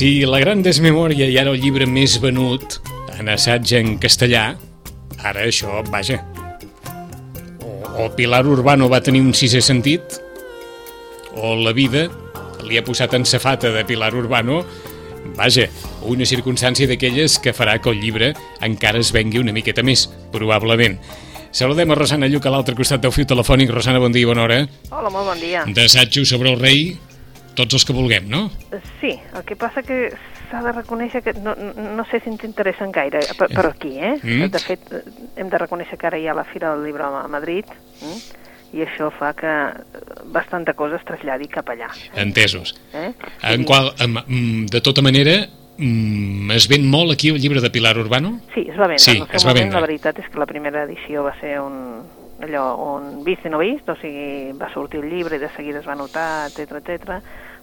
Si La gran desmemòria i ara el llibre més venut en assaig en castellà, ara això, vaja. O, o Pilar Urbano va tenir un sisè sentit, o la vida li ha posat en safata de Pilar Urbano, vaja, una circumstància d'aquelles que farà que el llibre encara es vengui una miqueta més, probablement. Saludem a Rosana Lluc a l'altre costat del fiu telefònic. Rosana, bon dia i bona hora. Hola, molt bon dia. D'assajos sobre el rei, tots els que vulguem, no? Sí, el que passa que s'ha de reconèixer que no, no sé si ens interessen gaire per, per aquí, eh? Mm. De fet, eh, hem de reconèixer que ara hi ha la Fira del Llibre a Madrid mm? i això fa que eh, bastanta cosa es traslladi cap allà. Entesos. Eh? En qual, de tota manera, mm, es ven molt aquí el llibre de Pilar Urbano? Sí, es va vendre. Sí, es va moment, vendre. La veritat és que la primera edició va ser un, allò, un vist i no vist, o sigui, va sortir el llibre i de seguida es va notar, etc etc.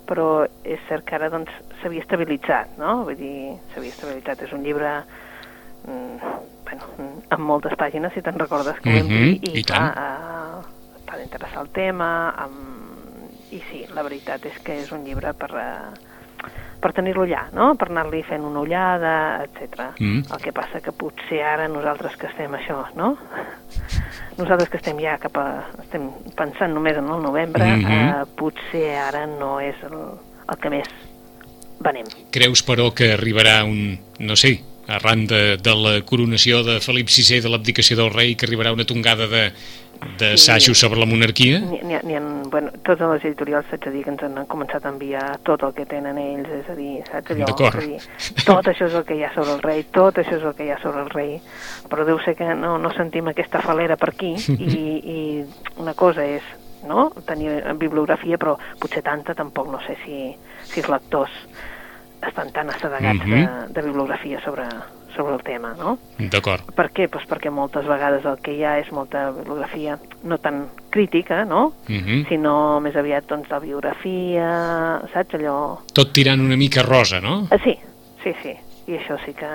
però és cert que ara doncs s'havia estabilitzat, no? Vull dir, s'havia estabilitzat. És un llibre mm, bueno, mm, amb moltes pàgines, si te'n recordes que ho vam Mhm, dir, i i, clar, eh, t'ha d'interessar el tema, amb... i sí, la veritat és que és un llibre per, eh, per tenir-lo allà, no? per anar-li fent una ullada, etc. Mm. El que passa que potser ara nosaltres que estem això, no? Nosaltres que estem ja cap a... estem pensant només en el novembre, Mhm. eh, potser ara no és el, el que més venem. Creus, però, que arribarà un, no sé, arran de, de la coronació de Felip VI, de l'abdicació del rei, que arribarà una tongada de d'assajos sobre la monarquia? Ni, ni, ni en, bueno, totes les editorials, saps a dir, que ens han començat a enviar tot el que tenen ells, és a dir, saps allò? D'acord. Tot això és el que hi ha sobre el rei, tot això és el que hi ha sobre el rei, però deu ser que no, no sentim aquesta falera per aquí, i, i una cosa és no? tenir bibliografia, però potser tanta tampoc no sé si, si els lectors estan tan assedegats Mhm. de, de bibliografia sobre, sobre el tema, no? D'acord. Per què? Pues perquè moltes vegades el que hi ha és molta bibliografia no tan crítica, no? Mhm. sinó més aviat doncs, de biografia, saps allò... Tot tirant una mica rosa, no? Ah, sí, sí, sí, i això sí que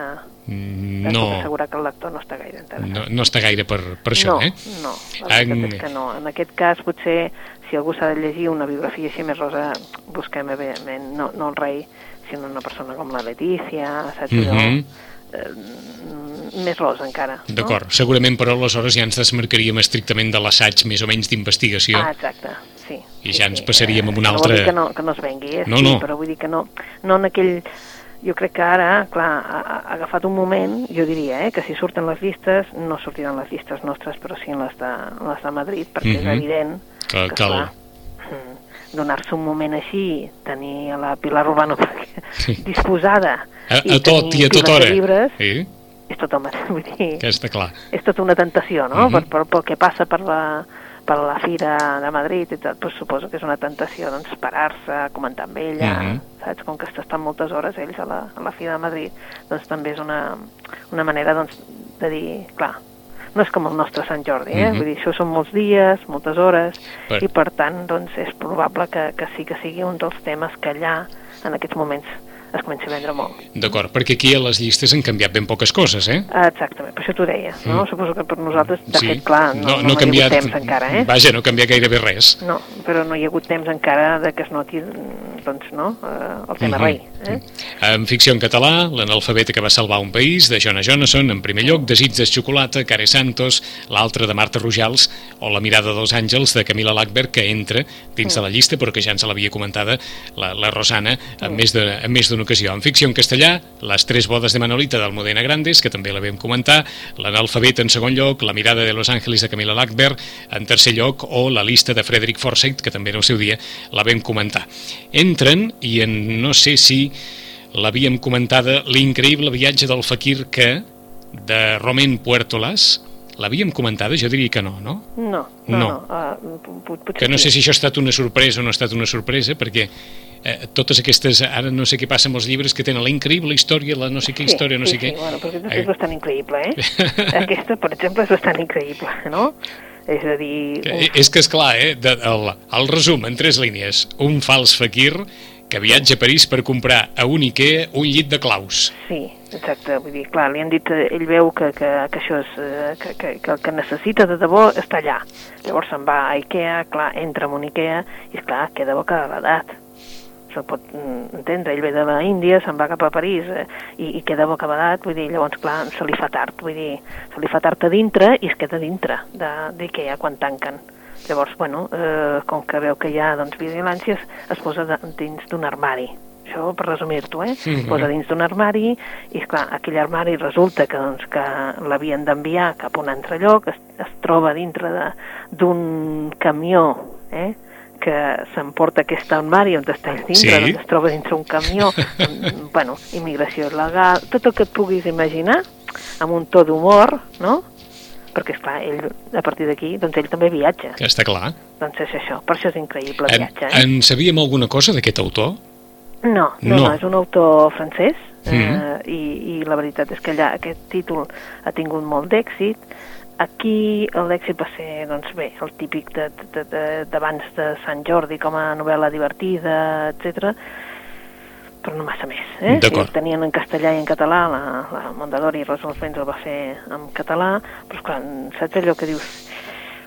Mm, et puc No, assegurar que el lector no està gaire interessat. no, no està gaire per, per això, no, eh? no, la En- és que no. En aquest cas, potser, si algú s'ha de llegir una biografia així més rosa, busquem, evidentment, no, no el rei, sinó una persona com la Letícia, saps? Mhm. eh, més rosa encara. no? D'acord, segurament però aleshores ja ens desmarcaríem estrictament de l'assaig més o menys d'investigació. Ah, exacte, sí. I sí, ja ens sí. passaríem a un Eh, altre- No dir que no, que no es vengui, eh? No, sí, no. però vull dir que no, no en aquell... Jo crec que ara, clar, ha, ha agafat un moment, jo diria, eh, que si surten les llistes, no sortiran les llistes nostres, però sí en les de, en les de Madrid, perquè Mhm. és evident Que- que, que el- clar, mm, donar-se un moment així, tenir a la Pilar Urbano Sí. disposada A, i a tot tenir i a tota hora. llibres, Sí, és tot el mateix, vull dir que està clar. és tota una tentació, no? Mhm. per, per, pel que passa per la, per la fira de Madrid i tot, doncs suposo que és una tentació doncs, parar-se, comentar amb ella, Mhm. saps? Com que estan moltes hores ells a la, a la fira de Madrid, doncs també és una, una manera doncs, de dir, clar, no és com el nostre Sant Jordi, eh? Mhm. Vull dir, això són molts dies, moltes hores, Per- i per tant, doncs, és probable que, que sí que sigui un dels temes que allà, en aquests moments, es comenci a vendre molt. D'acord, perquè aquí a les llistes han canviat ben poques coses, eh? Exactament, per això t'ho deia, no? Mm. Suposo que per nosaltres, de sí. fet, clar, no, no, no, no, ha canviat, hi ha hagut temps encara, eh? Vaja, no ha canviat gairebé res. No, però no hi ha hagut temps encara de que es noti, doncs, no?, eh, el tema Mhm. rei, eh? En ficció en català, l'analfabeta que va salvar un país, de Jonah Jonason, en primer lloc, Desig de xocolata, Care Santos, l'altre de Marta Rojals, o La mirada dels àngels, de Camila Lackberg, que entra dins de la llista, però que ja ens l'havia comentada la, la Rosana en més de- en ocasió. En ficció en castellà, Les tres bodes de Manolita, del Modena Grandes, que també la vam comentar, l'analfabeta en segon lloc, La mirada de Los Ángeles, de Camila Lackberg, en tercer lloc, o la lista de Frederick Forsyth, que també en el seu dia la vam comentar. Entren, i en no sé si l'havíem comentada, l'increïble viatge del fakir que, de Romain Puertolas, l'havíem comentada? Jo diria que no, no? No, No. no, no. Uh, Que no sé si això ha estat una sorpresa o no ha estat una sorpresa, perquè eh, totes aquestes, ara no sé què passa amb els llibres que tenen la increïble història, la no sé què història, no sí, sé sí, què. bueno, però aquesta és bastant increïble, eh? aquesta, per exemple, és bastant increïble, no? És a dir... que, un- eh, és que és clar, eh? De, el, el resum, en tres línies, un fals fakir que viatja a París per comprar a un Ikea un llit de claus. Sí, exacte, vull dir, clar, li han dit, eh, ell veu que, que, que això és, eh, que, que, que el que necessita de debò està allà. Llavors se'n va a Ikea, clar, entra en un Ikea i, esclar, queda bocabadat. Se'l pot mm, entendre, ell ve de la Índia, se'n va cap a París eh, i, i queda bocabadat, vull dir, llavors, clar, se li fa tard, vull dir, se li fa tard a dintre i es queda dintre de- d'Ikea quan tanquen. Llavors, bueno, eh, com que veu que hi ha doncs, vigilàncies, es posa de, dins d'un armari. Això per resumir-t'ho, eh? Es posa dins d'un armari i, esclar, aquell armari resulta que, doncs, que l'havien d'enviar cap a un altre lloc, es, es troba dintre de- d'un camió, eh? Que s'emporta aquest armari on està ell dintre, Sí. doncs es troba dintre un camió, amb, bueno, immigració il·legal, tot el que et puguis imaginar, amb un to d'humor, no? Perquè, esclar, ell, a partir d'aquí, doncs ell també viatja. Està clar. Doncs és això, per això és increïble el En, viatge. Eh? en sabíem alguna cosa d'aquest autor? No, no, No. és un autor francès eh, Mhm. i, i la veritat és que allà aquest títol ha tingut molt d'èxit. Aquí l'èxit va ser, doncs bé, el típic de- de- de- d'abans de, de Sant Jordi com a novel·la divertida, etc però no massa més. Eh? Sí, tenien en castellà i en català, la, la Mondadori Rosa Vents el va fer en català, però esclar, saps allò que dius...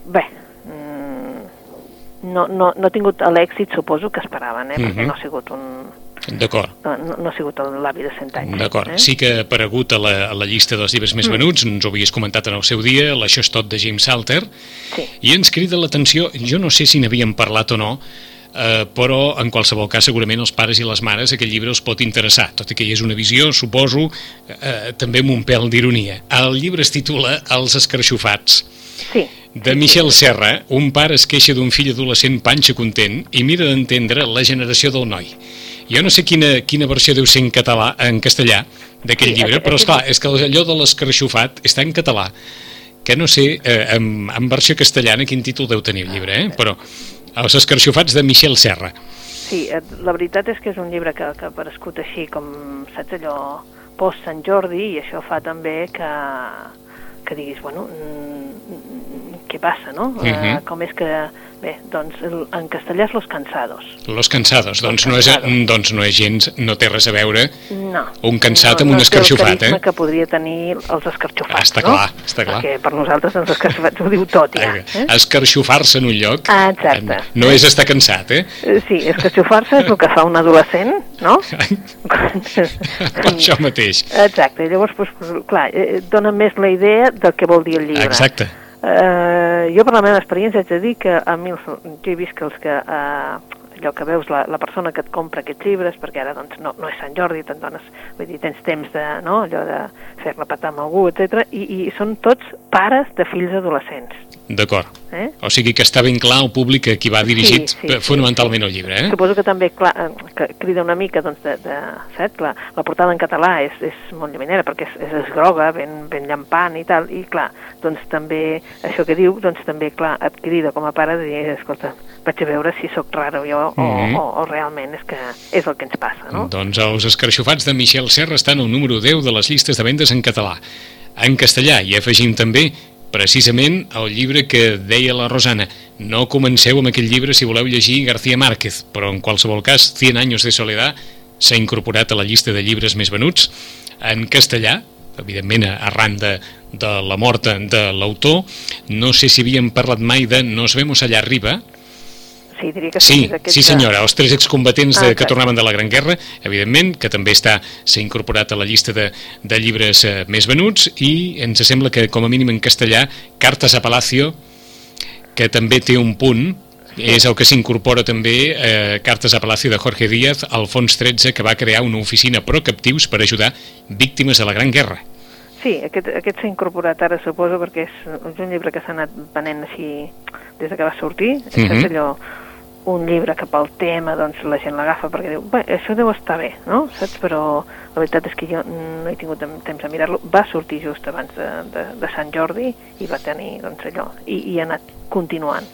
Bé, mm, no, no, no ha tingut l'èxit, suposo, que esperaven, eh? perquè Mhm. no ha sigut un, D'acord. no, no, no ha sigut l'avi de 100 anys. D'acord. Eh? Sí que ha aparegut a la, a la llista dels llibres més venuts, ens ho havies comentat en el seu dia, l'Això és tot de James Salter, Sí. i ens crida l'atenció, jo no sé si n'havíem parlat o no, eh, però en qualsevol cas segurament els pares i les mares aquest llibre els pot interessar, tot i que hi és una visió, suposo, eh, també amb un pèl d'ironia. El llibre es titula Els escarxofats. Sí. De Michel Serra, un pare es queixa d'un fill adolescent panxa content i mira d'entendre la generació del noi. Jo no sé quina, quina versió deu ser en català, en castellà, d'aquell Sí, llibre, però és clar, aquest- és que allò de l'escarxofat està en català, que no sé, eh, en, en versió castellana, quin títol deu tenir el llibre, eh? però Els escarxofats de Michel Serra. Sí, la veritat és que és un llibre que, que ha aparegut així com, saps allò, post Sant Jordi, i això fa també que, que diguis, bueno, mm, què passa, no? Mhm. eh, com és que, bé, doncs el, en castellà és Los Cansados. Los cansados, doncs Los no, és, doncs no és gens, no té res a veure No. Un cansat no, amb un no té escarxofat, eh? que podria tenir els escarxofats, Està no? clar, està clar. Perquè per nosaltres els escarxofats ho diu tot, ja. Eh? Escarxofar-se en un lloc Ah, exacte. no és estar cansat, eh? Eh, Sí, escarxofar-se és el que fa un adolescent, no? Això mateix. Exacte, llavors, doncs, clar, eh, dona més la idea del que vol dir el llibre. Exacte. Eh, jo, per la meva experiència, haig de dir que a mi, els- jo he vist que els que... Eh, allò que veus la, la persona que et compra aquests llibres, perquè ara doncs, no, no és Sant Jordi, te'n dones, vull dir, tens temps de, no, allò de fer-la patar amb algú, etc. I, i són tots pares de fills adolescents. D'acord. Eh? O sigui que està ben clar el públic a qui va dirigit Sí, sí, eh, sí, fonamentalment el llibre, eh? Suposo que també clar, eh, que crida una mica doncs, de, de, saps? La, la portada en català és, és molt llaminera perquè és, és, és groga, ben, ben llampant i tal, i clar, doncs també això que diu, doncs també clar, et crida com a pare de dir, escolta, vaig a veure si sóc raro jo o, Mhm. o, o realment és que és el que ens passa, no? Doncs els escarxofats de Michel Serra estan al número 10 de les llistes de vendes en català. En castellà hi afegim també precisament el llibre que deia la Rosana. No comenceu amb aquest llibre si voleu llegir García Márquez, però en qualsevol cas 100 anys de soledat s'ha incorporat a la llista de llibres més venuts en castellà, evidentment arran de, de la mort de l'autor. No sé si havíem parlat mai de Nos vemos allà arriba, Sí, diria que Sí, és sí de- senyora, els tres excombatents de, Ah, que tornaven de la Gran Guerra, evidentment, que també està s'ha incorporat a la llista de, de llibres eh, més venuts i ens sembla que com a mínim en castellà Cartes a Palacio, que també té un punt, és el que s'incorpora també eh, Cartes a Palacio de Jorge Díaz, al fons 13, que va crear una oficina pro captius per ajudar víctimes de la Gran Guerra. Sí, aquest, aquest s'ha incorporat ara, suposo, perquè és, és un llibre que s'ha anat venent així des de que va sortir. Mm Mhm. -hmm. allò, un llibre que pel tema doncs, la gent l'agafa perquè diu, bé, això deu estar bé, no? Saps? Però la veritat és que jo no he tingut tem- temps de mirar-lo. Va sortir just abans de, de, de Sant Jordi i va tenir doncs, allò, i, i ha anat continuant.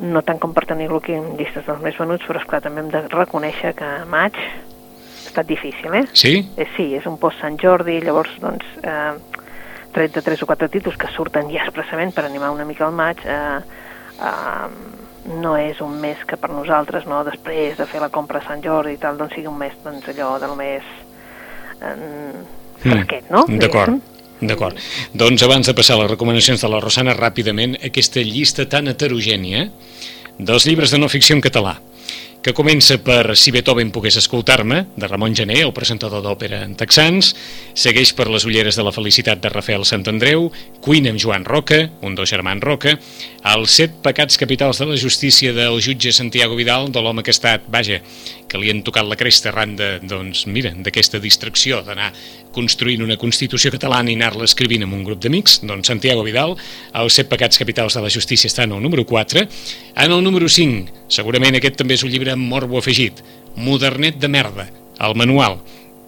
no tant com per tenir-lo aquí en llistes dels més venuts, però esclar, també hem de reconèixer que maig ha estat difícil, eh? Sí? Eh, sí, és un post Sant Jordi, llavors, doncs, eh, 33 o 4 títols que surten ja expressament per animar una mica el maig, eh, eh, no és un mes que per nosaltres, no, després de fer la compra a Sant Jordi i tal, doncs sigui un mes, doncs, allò del més eh, fresquet, no? D'acord. Diguéssim. D'acord. Doncs abans de passar a les recomanacions de la Rosana, ràpidament, aquesta llista tan heterogènia dels llibres de no ficció en català, que comença per Si Beethoven pogués escoltar-me, de Ramon Gené, el presentador d'òpera en texans, segueix per Les ulleres de la felicitat de Rafael Santandreu, Queen amb Joan Roca, un dos germans Roca, els set pecats capitals de la justícia del jutge Santiago Vidal, de l'home que ha estat, vaja, que li han tocat la cresta arran de, doncs, mira, d'aquesta distracció d'anar construint una Constitució catalana i anar-la escrivint amb un grup d'amics, doncs Santiago Vidal, els set pecats capitals de la justícia estan al número 4. En el número 5, segurament aquest també és un llibre amb morbo afegit, Modernet de merda, el manual,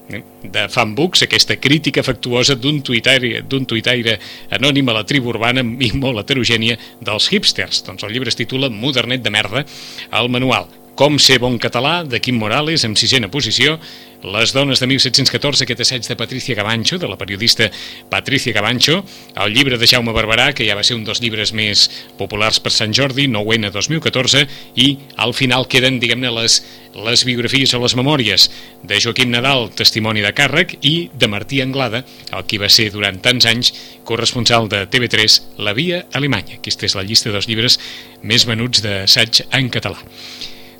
eh, de Fanbooks, aquesta crítica afectuosa d'un tuitaire, d'un tuitaire anònim a la tribu urbana i molt heterogènia dels hipsters. Doncs el llibre es titula Modernet de merda, el manual. Com ser bon català, de Quim Morales, en sisena posició, Les dones de 1714, aquest assaig de Patricia Gabancho, de la periodista Patricia Gabancho, el llibre de Jaume Barberà, que ja va ser un dels llibres més populars per Sant Jordi, 9N 2014, i al final queden, diguem-ne, les, les biografies o les memòries de Joaquim Nadal, testimoni de càrrec, i de Martí Anglada, el qui va ser durant tants anys corresponsal de TV3, La Via Alemanya. Aquesta és la llista dels llibres més venuts d'assaig en català.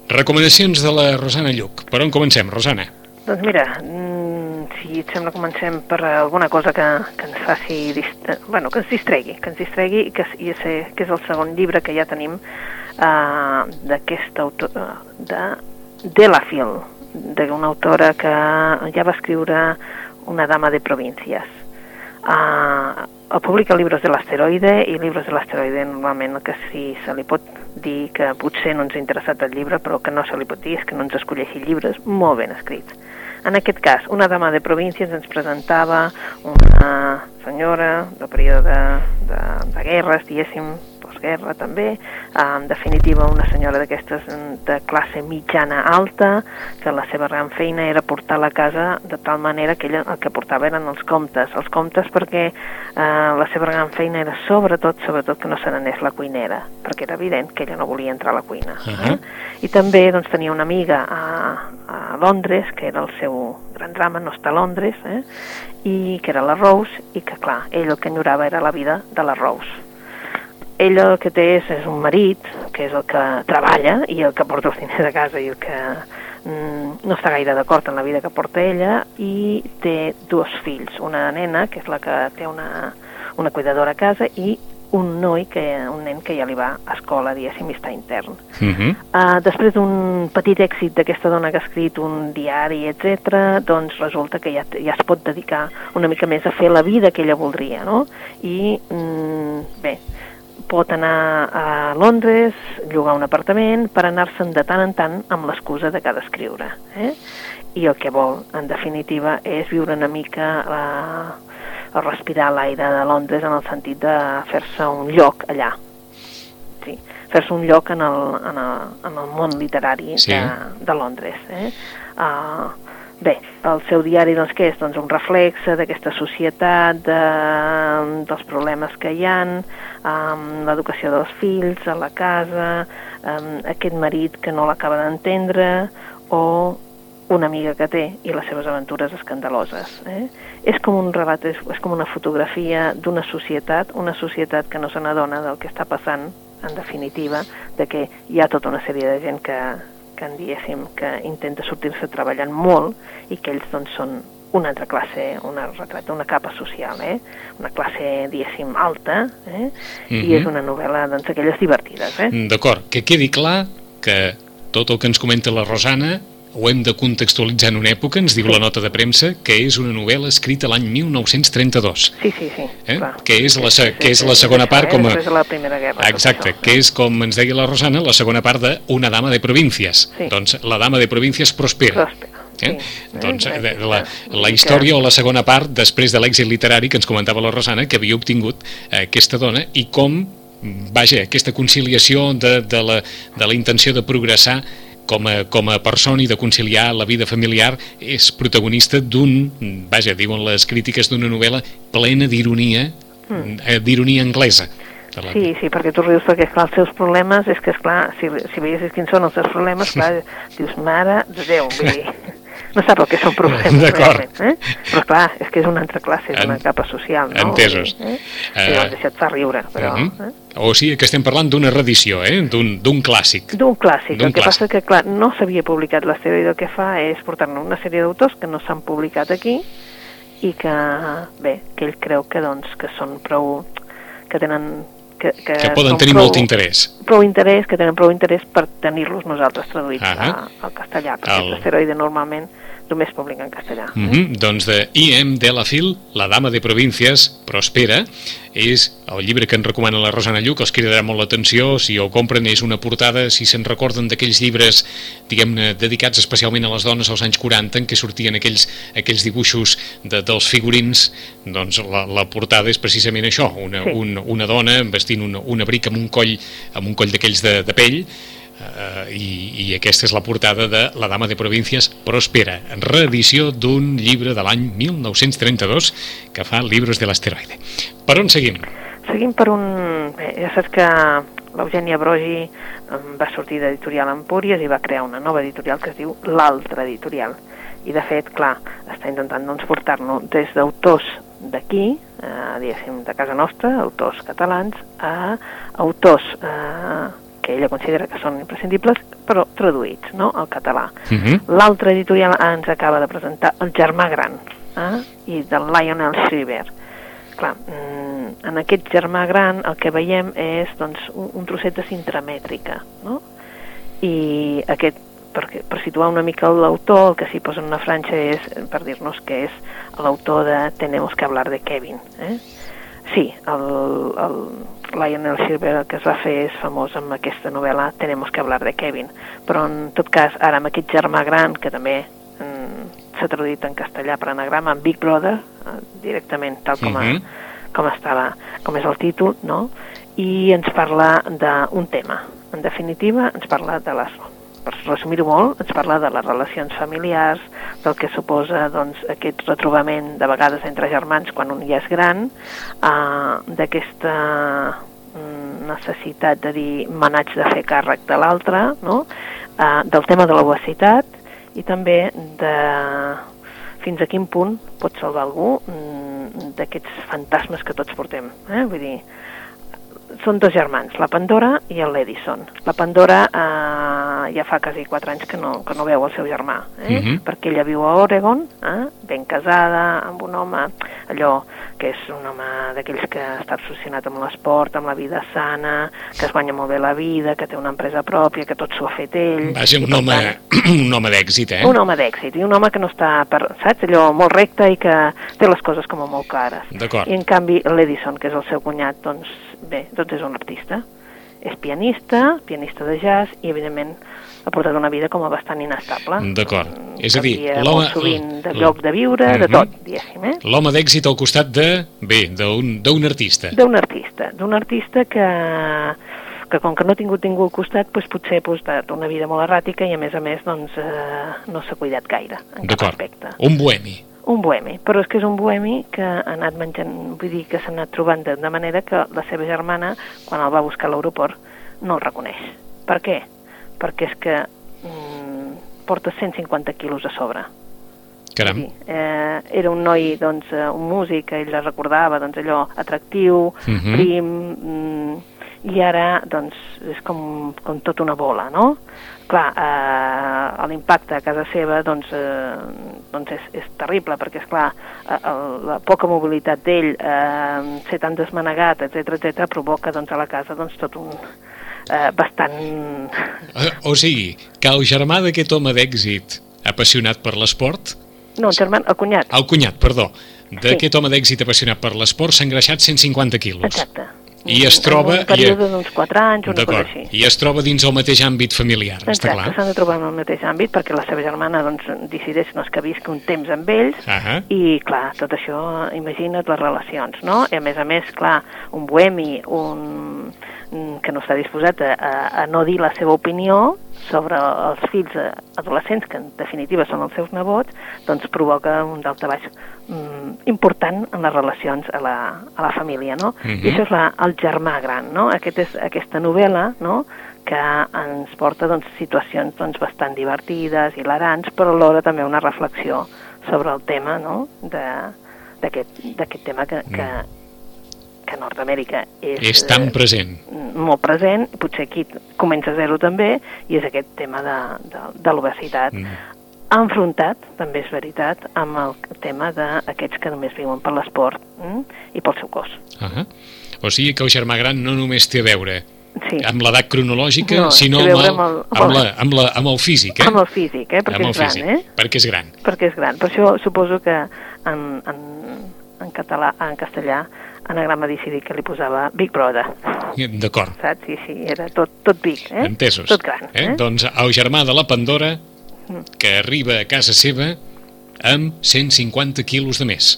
Recomanacions de la Rosana Lluc. Per on comencem, Rosana? Doncs mira, mm, si et sembla comencem per alguna cosa que, que ens faci, dist... bueno, que ens distregui, que ens distregui i que, i sé, que és el segon llibre que ja tenim uh, d'aquesta autora, de Delafil, d'una autora que ja va escriure Una dama de províncies. Uh, publica llibres de l'asteroide i llibres de l'asteroide normalment que si se li pot dir que potser no ens ha interessat el llibre però que no se li pot dir és que no ens escolleixi llibres molt ben escrits. En aquest cas, una dama de províncies ens presentava una senyora del període de, de, de guerres, diguéssim, postguerra també, en definitiva una senyora d'aquestes de classe mitjana alta, que la seva gran feina era portar la casa de tal manera que ella el que portava eren els comptes, els comptes perquè eh, la seva gran feina era sobretot, sobretot que no se n'anés la cuinera, perquè era evident que ella no volia entrar a la cuina. Uh -huh. eh? I també doncs, tenia una amiga a, a Londres, que era el seu gran drama, no està a Londres, eh? i que era la Rose, i que clar, ell el que enyorava era la vida de la Rose ell el que té és, és un marit, que és el que treballa i el que porta els diners a casa i el que mm, no està gaire d'acord en la vida que porta ella, i té dos fills, una nena, que és la que té una, una cuidadora a casa, i un noi, que, un nen que ja li va a escola, diguéssim, i està intern. Uh -huh. uh, després d'un petit èxit d'aquesta dona que ha escrit un diari, etc, doncs resulta que ja, ja es pot dedicar una mica més a fer la vida que ella voldria, no? I, mm, bé, pot anar a Londres, llogar un apartament, per anar-se'n de tant en tant amb l'excusa de cada escriure. Eh? I el que vol, en definitiva, és viure una mica la, a respirar l'aire de Londres en el sentit de fer-se un lloc allà. Sí, fer-se un lloc en el, en el, en el món literari Sí. de, de Londres. Eh? Uh, bé, el seu diari doncs, què és? Doncs un reflexe d'aquesta societat, de, dels problemes que hi han, um, l'educació dels fills, a la casa, um, aquest marit que no l'acaba d'entendre, o una amiga que té i les seves aventures escandaloses. Eh? És com un relat, és, és com una fotografia d'una societat, una societat que no se n'adona del que està passant, en definitiva, de que hi ha tota una sèrie de gent que, que en diguéssim, que intenta sortir-se treballant molt i que ells doncs són una altra classe, una retrata, una capa social, eh? una classe, diguéssim, alta, eh? i Mhm. és una novel·la doncs, divertides. Eh? D'acord, que quedi clar que tot el que ens comenta la Rosana ho hem de contextualitzar en una època, ens diu la nota de premsa, que és una novel·la escrita l'any 1932. Sí, sí, sí. Eh? clar. Que és la Sí, sí, que és sí, la sí, segona part eh? com a- Després de la Primera Guerra. Exacte, això. que és, com ens deia la Rosana, la segona part de Una dama de províncies. Sí. Doncs la dama de províncies prospera. Pròspera, Eh? sí. Doncs Eh, de la, vull la història o la segona part després de l'èxit literari que ens comentava la Rosana que havia obtingut eh, aquesta dona i com vaja, aquesta conciliació de, de, la, de la intenció de progressar com a, com a persona i de conciliar la vida familiar és protagonista d'un, vaja, diuen les crítiques d'una novel·la plena d'ironia, mm. d'ironia anglesa. Sí, sí, perquè tu rius perquè, esclar, els seus problemes, és que, esclar, si, si veiessis quins són els seus problemes, clar, dius, mare de Déu, vull dir, no sap el que són problemes realment, eh? Però clar, és que és una altra classe, és una capa social, no? Entesos. Eh? Eh? I llavors això et fa riure, però... Uh -huh. eh? O sigui que estem parlant d'una reedició, eh? d'un clàssic. D'un clàssic. El que clàssic. passa que, clar, no s'havia publicat l'asteroide, el que fa és portar-ne una sèrie d'autors que no s'han publicat aquí i que, bé, que ell creu que, doncs, que són prou... que tenen que, que, que poden tenir prou, molt interès. Prou interès, que tenen prou interès per tenir-los nosaltres traduïts uh -huh. a, al castellà, perquè el... l'asteroide normalment només publica en castellà. Mm -hmm. Doncs de I.M. Delafil, La dama de províncies, prospera, és el llibre que ens recomana la Rosana Lluc, els cridarà molt l'atenció, si ho compren és una portada, si se'n recorden d'aquells llibres, diguem-ne, dedicats especialment a les dones als anys 40, en què sortien aquells, aquells dibuixos de, dels figurins, doncs la, la portada és precisament això, una, sí. un, una dona vestint un, un abric amb un coll, amb un coll d'aquells de, de pell, Uh, i, i aquesta és la portada de La dama de províncies prospera, reedició d'un llibre de l'any 1932 que fa Libros de l'asteroide. Per on seguim? Seguim per un... Bé, ja saps que l'Eugènia Brogi va sortir d'editorial Empúries i va crear una nova editorial que es diu l'Altra Editorial. I de fet, clar, està intentant doncs, portar-nos des d'autors d'aquí, eh, diguéssim, de casa nostra, autors catalans, a autors eh, que ella considera que són imprescindibles, però traduïts no? al català. Uh mhm. -huh. L'altra editorial ens acaba de presentar El germà gran, eh? i del Lionel Schreiber. Clar, mm, en aquest germà gran el que veiem és doncs, un, un trosset de cintremètrica, no? i aquest per, per situar una mica l'autor, el que s'hi posa en una franja és per dir-nos que és l'autor de Tenemos que hablar de Kevin. Eh? Sí, el, el, Lionel Silver el que es va fer és famós amb aquesta novel·la Tenemos que hablar de Kevin, però en tot cas ara amb aquest germà gran que també mm, s'ha traduït en castellà per anagrama, en Big Brother, eh, directament tal com, a, mhm. -huh. com estava, com és el títol, no? i ens parla d'un tema. En definitiva, ens parla de les per resumir-ho molt, ens parla de les relacions familiars, del que suposa doncs, aquest retrobament de vegades entre germans quan un ja és gran, eh, d'aquesta mm, necessitat de dir manats de fer càrrec de l'altre, no? eh, del tema de l'obesitat i també de fins a quin punt pot salvar algú mm, d'aquests fantasmes que tots portem. Eh? Vull dir, són dos germans, la Pandora i l'Edison. La Pandora eh, ja fa quasi 4 anys que no, que no veu el seu germà, eh? uh mhm. -huh. perquè ella viu a Oregon, eh? ben casada, amb un home, allò que és un home d'aquells que està obsessionat amb l'esport, amb la vida sana, que es guanya molt bé la vida, que té una empresa pròpia, que tot s'ho ha fet ell... Va ser un home, tant, un home d'èxit, eh? Un home d'èxit, i un home que no està, per, saps, allò molt recte i que té les coses com a molt clares. D'acord. I en canvi l'Edison, que és el seu cunyat, doncs bé, doncs és un artista. És pianista, pianista de jazz, i evidentment ha portat una vida com a bastant inestable. D'acord. Mm, és a dir, l'home... sovint de lloc de viure, uh -huh. de tot, diguéssim. Eh? L'home d'èxit al costat de... bé, d'un artista. D'un artista. D'un artista que que com que no ha tingut ningú al costat, doncs potser ha posat una vida molt erràtica i a més a més doncs, eh, no s'ha cuidat gaire en cap aspecte. Un bohemi un bohemi, però és que és un bohemi que ha anat menjant, vull dir que s'ha anat trobant de, de manera que la seva germana, quan el va buscar a l'aeroport, no el reconeix. Per què? Perquè és que mm, porta 150 quilos a sobre. Caram. Sí, eh, era un noi, doncs, eh, un músic, ell la recordava, doncs, allò atractiu, uh mhm. -huh. prim, mm, i ara, doncs, és com, com tota una bola, no? Clar, eh, l'impacte a casa seva doncs, eh, doncs és, és terrible, perquè, és clar, eh, la poca mobilitat d'ell, eh, ser tan desmanegat, etc etc provoca doncs, a la casa doncs, tot un, eh, bastant... Eh, o sigui, que el germà d'aquest home d'èxit, apassionat per l'esport... No, el germà, el cunyat. El cunyat, perdó. D'aquest sí. home d'èxit apassionat per l'esport s'ha engreixat 150 quilos. Exacte. I es troba... En un període d'uns 4 anys, una cosa així. I es troba dins el mateix àmbit familiar, està Exacte, clar. s'han de trobar en el mateix àmbit perquè la seva germana doncs, decideix no, que visqui un temps amb ells Ahà. i, clar, tot això, imagina't les relacions, no? I, a més a més, clar, un bohemi, un mm, que no està disposat a, a, a no dir la seva opinió sobre els fills adolescents, que en definitiva són els seus nebots, doncs provoca un daltabaix mm, important en les relacions a la, a la família, no? Mhm. I això és la, el germà gran, no? Aquest és, aquesta novel·la, no?, que ens porta doncs, situacions doncs, bastant divertides, hilarants, però alhora també una reflexió sobre el tema no? d'aquest d'aquest tema que, que, que a Nord-Amèrica és, És tan eh, present. molt present, potser aquí comença a zero també, i és aquest tema de, de, de l'obesitat, Mm. enfrontat, també és veritat, amb el tema d'aquests que només viuen per l'esport mm? i pel seu cos. Ahà. O sigui que el germà gran no només té a veure Sí. amb l'edat cronològica, No, sinó amb el, amb el- amb, la, amb, la, amb el físic, eh? Amb el físic, eh? perquè amb el és gran, físic, eh? perquè és gran. perquè és gran. Per això suposo que en, en, en català, en castellà, Anagrama decidí que li posava Big Brother, D'acord, saps? Sí, sí, era tot, tot big, eh? entesos. Tot gran, eh? Doncs el germà de la Pandora, Mm. que arriba a casa seva amb 150 quilos de més.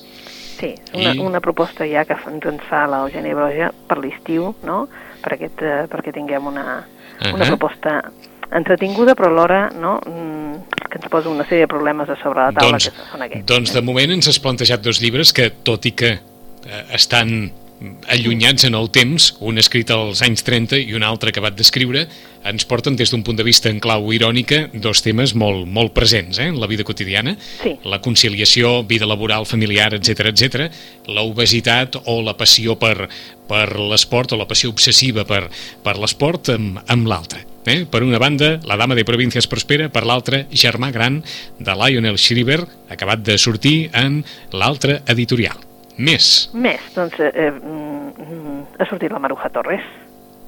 Sí, una, I- una proposta ja que ens fa l'Eugènia Broja per l'estiu, no? Per aquest, eh, perquè tinguem una, una Ahà. proposta entretinguda, però alhora no? Mm, que ens posa una sèrie de problemes a sobre la taula, doncs, que són aquests. doncs de moment ens has plantejat dos llibres que, tot i que eh, estan allunyats en el temps, un escrit als anys 30 i un altre acabat d'escriure, ens porten des d'un punt de vista en clau irònica dos temes molt, molt presents eh, en la vida quotidiana, Sí. la conciliació, vida laboral, familiar, etc etc, la obesitat o la passió per, per l'esport o la passió obsessiva per, per l'esport amb, amb l'altre. Eh? Per una banda, La dama de províncies prospera, per l'altra, Germà gran, de Lionel Shriver, acabat de sortir en l'altre editorial. Més. Més, doncs, eh, eh, mm, mm, ha sortit la Maruja Torres.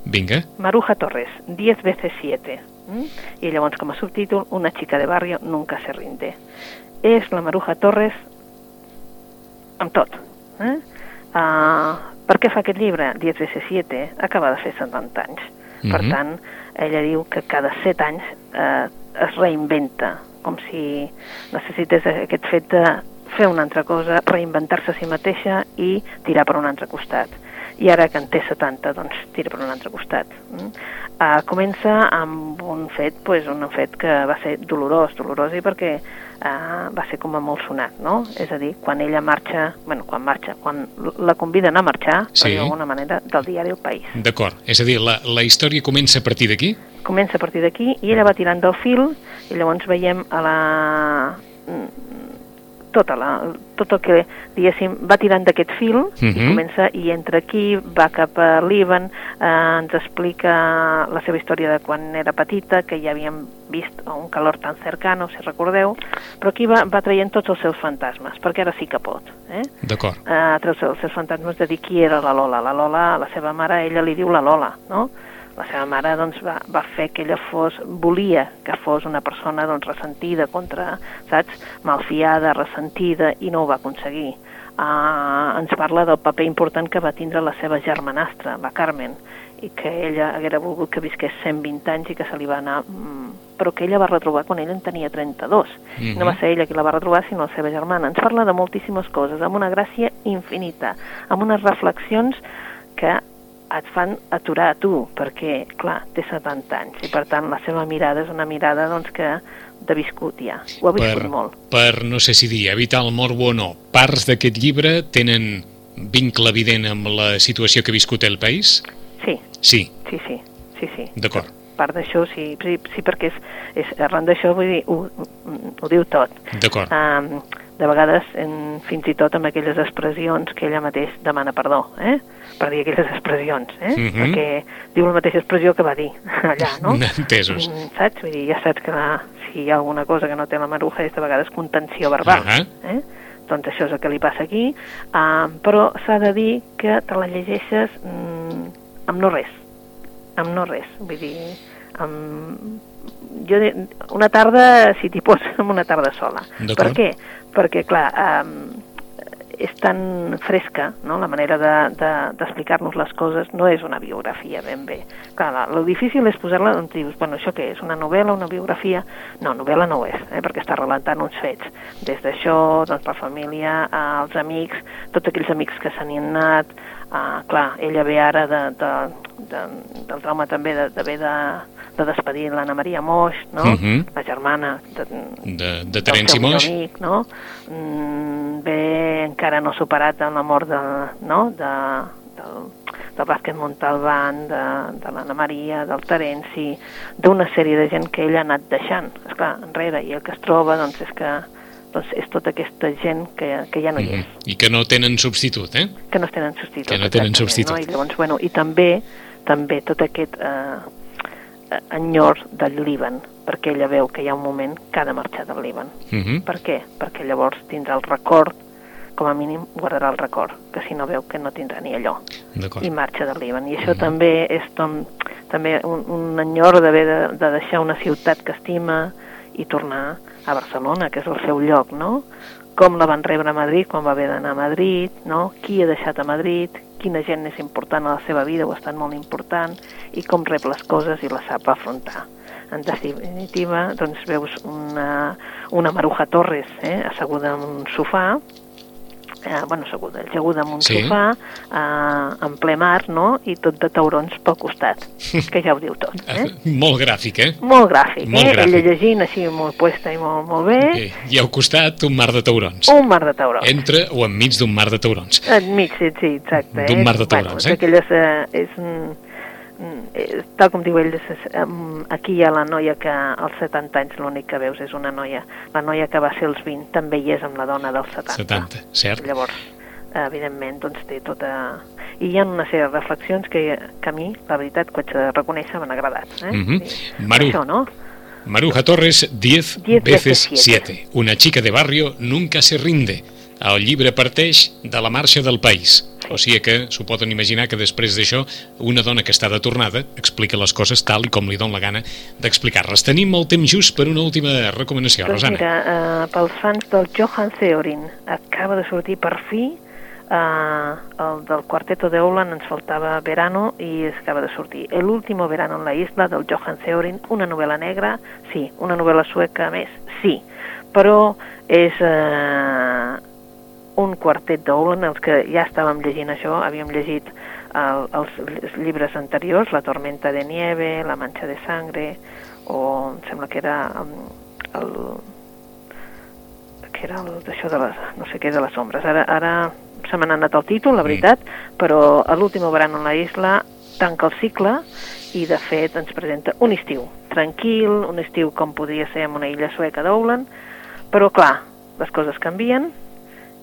Vinga. Maruja Torres, 10 veces 7. Mm? I llavors, com a subtítol, Una chica de barrio nunca se rinde. És la Maruja Torres amb tot. Eh? Uh, per què fa aquest llibre? 10 veces 7 acaba de fer 70 anys. Per Mhm. tant, ella diu que cada 7 anys eh, es reinventa, com si necessités aquest fet de fer una altra cosa, reinventar-se a si mateixa i tirar per un altre costat. I ara que en té 70, doncs tira per un altre costat. Mm? Uh, comença amb un fet, pues, un fet que va ser dolorós, dolorós i perquè uh, va ser com a molt sonat, no? És a dir, quan ella marxa, bueno, quan marxa, quan la conviden a marxar, Sí. d'alguna manera, del diari El País. D'acord. És a dir, la, la història comença a partir d'aquí? Comença a partir d'aquí i ella va tirant del fil i llavors veiem a la tota la, tot el que, diguéssim, va tirant d'aquest fil i Mhm. comença i entra aquí, va cap a l'Ivan, eh, ens explica la seva història de quan era petita, que ja havíem vist un calor tan cercano, si recordeu, però aquí va, va traient tots els seus fantasmes, perquè ara sí que pot. Eh? D'acord. eh, treu els seus fantasmes de dir qui era la Lola. La Lola, la seva mare, ella li diu la Lola, no? La seva mare doncs, va, va fer que ella fos, volia que fos una persona doncs, ressentida contra, saps, malfiada, ressentida, i no ho va aconseguir. Uh, ens parla del paper important que va tindre la seva germanastra, la Carmen, i que ella haguera volgut que visqués 120 anys i que se li va anar... Mm, però que ella va retrobar quan ella en tenia 32. Mhm. No va ser ella qui la va retrobar, sinó la seva germana. Ens parla de moltíssimes coses, amb una gràcia infinita, amb unes reflexions que et fan aturar a tu, perquè, clar, té 70 anys, i per tant la seva mirada és una mirada doncs, que de viscut ja, ho ha viscut per, molt. per, no sé si dir, evitar el morbo o no, parts d'aquest llibre tenen vincle evident amb la situació que ha viscut el país? Sí, Sí, sí, sí, sí, sí. d'acord. Part d'això, sí, sí, sí, perquè és, és, arran d'això, vull dir, ho, ho diu tot. D'acord. Um, de vegades, en, fins i tot amb aquelles expressions que ella mateix demana perdó, eh? per dir aquelles expressions, eh? Mhm. perquè diu la mateixa expressió que va dir allà, no? Entesos. Mm, Saps? Vull dir, ja saps que la, si hi ha alguna cosa que no té la maruja és de vegades contenció verbal. Ahà. Eh? Doncs això és el que li passa aquí, uh, però s'ha de dir que te la llegeixes mm, amb no res, amb no res, vull dir, amb... Jo, una tarda, si t'hi pots, amb una tarda sola. Per què? Perquè, clar, um, és tan fresca, no? la manera d'explicar-nos de, de, les coses no és una biografia ben bé. Clar, la, el difícil és posar-la on dius, bueno, això què és, una novel·la, una biografia? No, novel·la no ho és, eh? perquè està relatant uns fets. Des d'això, doncs, per família, als amics, tots aquells amics que s'han anat, uh, clar, ella ve ara de, de, de, del trauma també d'haver de, de, de despedir l'Anna Maria Moix, no? Uh Mhm. -huh. la germana de, De, de Terenci Moix. amic, no? Mm, bé, encara no superat en la mort de, no? de, del, del bàsquet Montalbán, de, de l'Anna Maria, del Terenci, d'una sèrie de gent que ell ha anat deixant, esclar, enrere, i el que es troba, doncs, és que doncs, és tota aquesta gent que, que ja no hi és, Mhm. I que no tenen substitut, eh? que no tenen substitut. Que no tenen substitut. No? I llavors, bueno, i també, també tot aquest eh, eh, enyor del Líban, perquè ella veu que hi ha un moment que ha de marxar del Líban. Uh -huh. Per què? Perquè llavors tindrà el record, com a mínim guardarà el record, que si no veu que no tindrà ni allò, i marxa del Líban. I això també és tom, també un, un enyor d'haver de, de deixar una ciutat que estima i tornar a Barcelona, que és el seu lloc, no? Com la van rebre a Madrid quan va haver d'anar a Madrid, no? Qui ha deixat a Madrid, quina gent és important a la seva vida o ha estat molt important, i com rep les coses i les sap afrontar. En definitiva, doncs veus una, una Maruja Torres eh, asseguda en un sofà, eh, bueno, asseguda, ajaguda en un Sí. sofà, eh, en ple mar, no?, i tot de taurons pel costat, que ja ho diu tot, eh? Molt gràfic, eh? Molt gràfic, Molt eh? gràfic. Ella llegint així molt puesta i molt, molt bé. Eh, I al costat un mar de taurons. Un mar de taurons. Entre o enmig d'un mar de taurons. Enmig, sí, sí, exacte. D'un eh? mar de taurons, bueno, eh? Aquelles, eh, és, tal com diu ell, aquí hi ha la noia que als 70 anys l'únic que veus és una noia. La noia que va ser als 20 també hi és amb la dona dels 70. 70, cert? Llavors, evidentment, doncs té tota... I hi ha una sèrie de reflexions que, que a mi, la veritat, que haig de reconèixer, m'han agradat. Eh? Mhm. I, Maru. Això, no? Maruja Torres, 10 Diez veces veces 7. Una chica de barrio nunca se rinde. El llibre parteix de la marxa del país. O sigui que s'ho poden imaginar que després d'això una dona que està de tornada explica les coses tal i com li dona la gana d'explicar-les. Tenim el temps just per una última recomanació, Doncs Rosana. mira, eh, pels fans del Johan Theorin acaba de sortir per fi eh, el del Quarteto de Ouland ens faltava Verano i es acaba de sortir El último verano en la isla del Johan Theorin una novel·la negra, sí una novel·la sueca més, sí però és eh, un quartet d'Ouland els que ja estàvem llegint això, havíem llegit el, els, llibres anteriors La tormenta de nieve, La mancha de sangre o em sembla que era um, el, que era el- d'això de les, no sé què, de les ombres. Ara, ara se m'ha anat el títol, la veritat, però a l'últim verano en la isla tanca el cicle i de fet ens presenta un estiu tranquil, un estiu com podria ser en una illa sueca d'Ouland, però clar, les coses canvien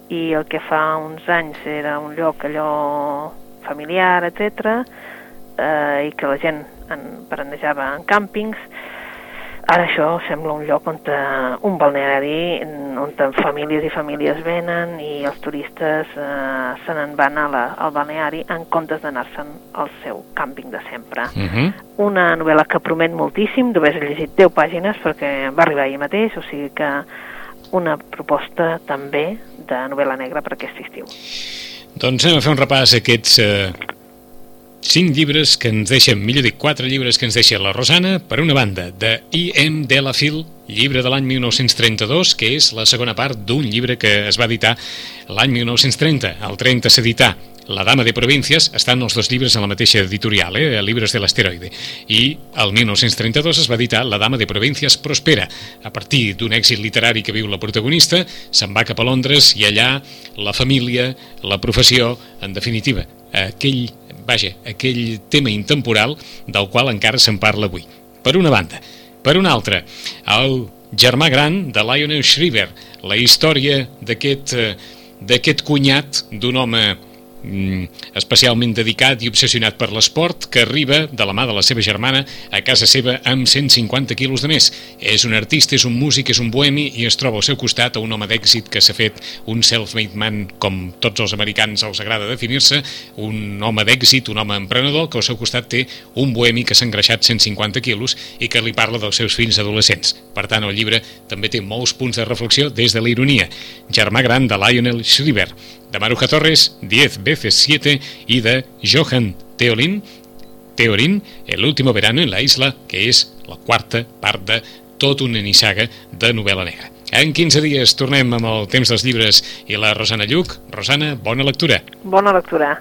i el que fa uns anys era un lloc allò familiar, etc, eh, i que la gent en, berenejava en càmpings, Ara això sembla un lloc on un balneari on famílies i famílies venen i els turistes eh, se n'en van a la, al balneari en comptes d'anar-se'n al seu càmping de sempre. Uh -huh. Una novel·la que promet moltíssim, només he llegit 10 pàgines perquè va arribar ahir mateix, o sigui que una proposta també de novel·la negra per aquest estiu. Doncs anem a fer un repàs a aquests eh, cinc llibres que ens deixen, millor dit, quatre llibres que ens deixa la Rosana, per una banda, de I.M. Delafil, llibre de l'any 1932, que és la segona part d'un llibre que es va editar l'any 1930. El 30 s'edità La dama de províncies, estan els dos llibres en la mateixa editorial, eh? Llibres de l'asteroide. I el 1932 es va editar La dama de províncies prospera. A partir d'un èxit literari que viu la protagonista, se'n va cap a Londres i allà la família, la professió, en definitiva, aquell, vaja, aquell tema intemporal del qual encara se'n parla avui. Per una banda. Per una altra, el germà gran de Lionel Shriver, la història d'aquest eh, d'aquest cunyat d'un home especialment dedicat i obsessionat per l'esport que arriba de la mà de la seva germana a casa seva amb 150 quilos de més. És un artista, és un músic, és un bohemi i es troba al seu costat a un home d'èxit que s'ha fet un self-made man, com tots els americans els agrada definir-se, un home d'èxit, un home emprenedor que al seu costat té un bohemi que s'ha engreixat 150 quilos i que li parla dels seus fills adolescents. Per tant, el llibre també té molts punts de reflexió des de la ironia. Germà gran de Lionel Shriver. De Maruja Torres, 10 veces 7, y de Johan Teolin, Teorin, El último verano en la isla, que és la quarta part de tot una nissaga de novel·la negra. En 15 dies tornem amb el temps dels llibres i la Rosana Lluc. Rosana, bona lectura. Bona lectura.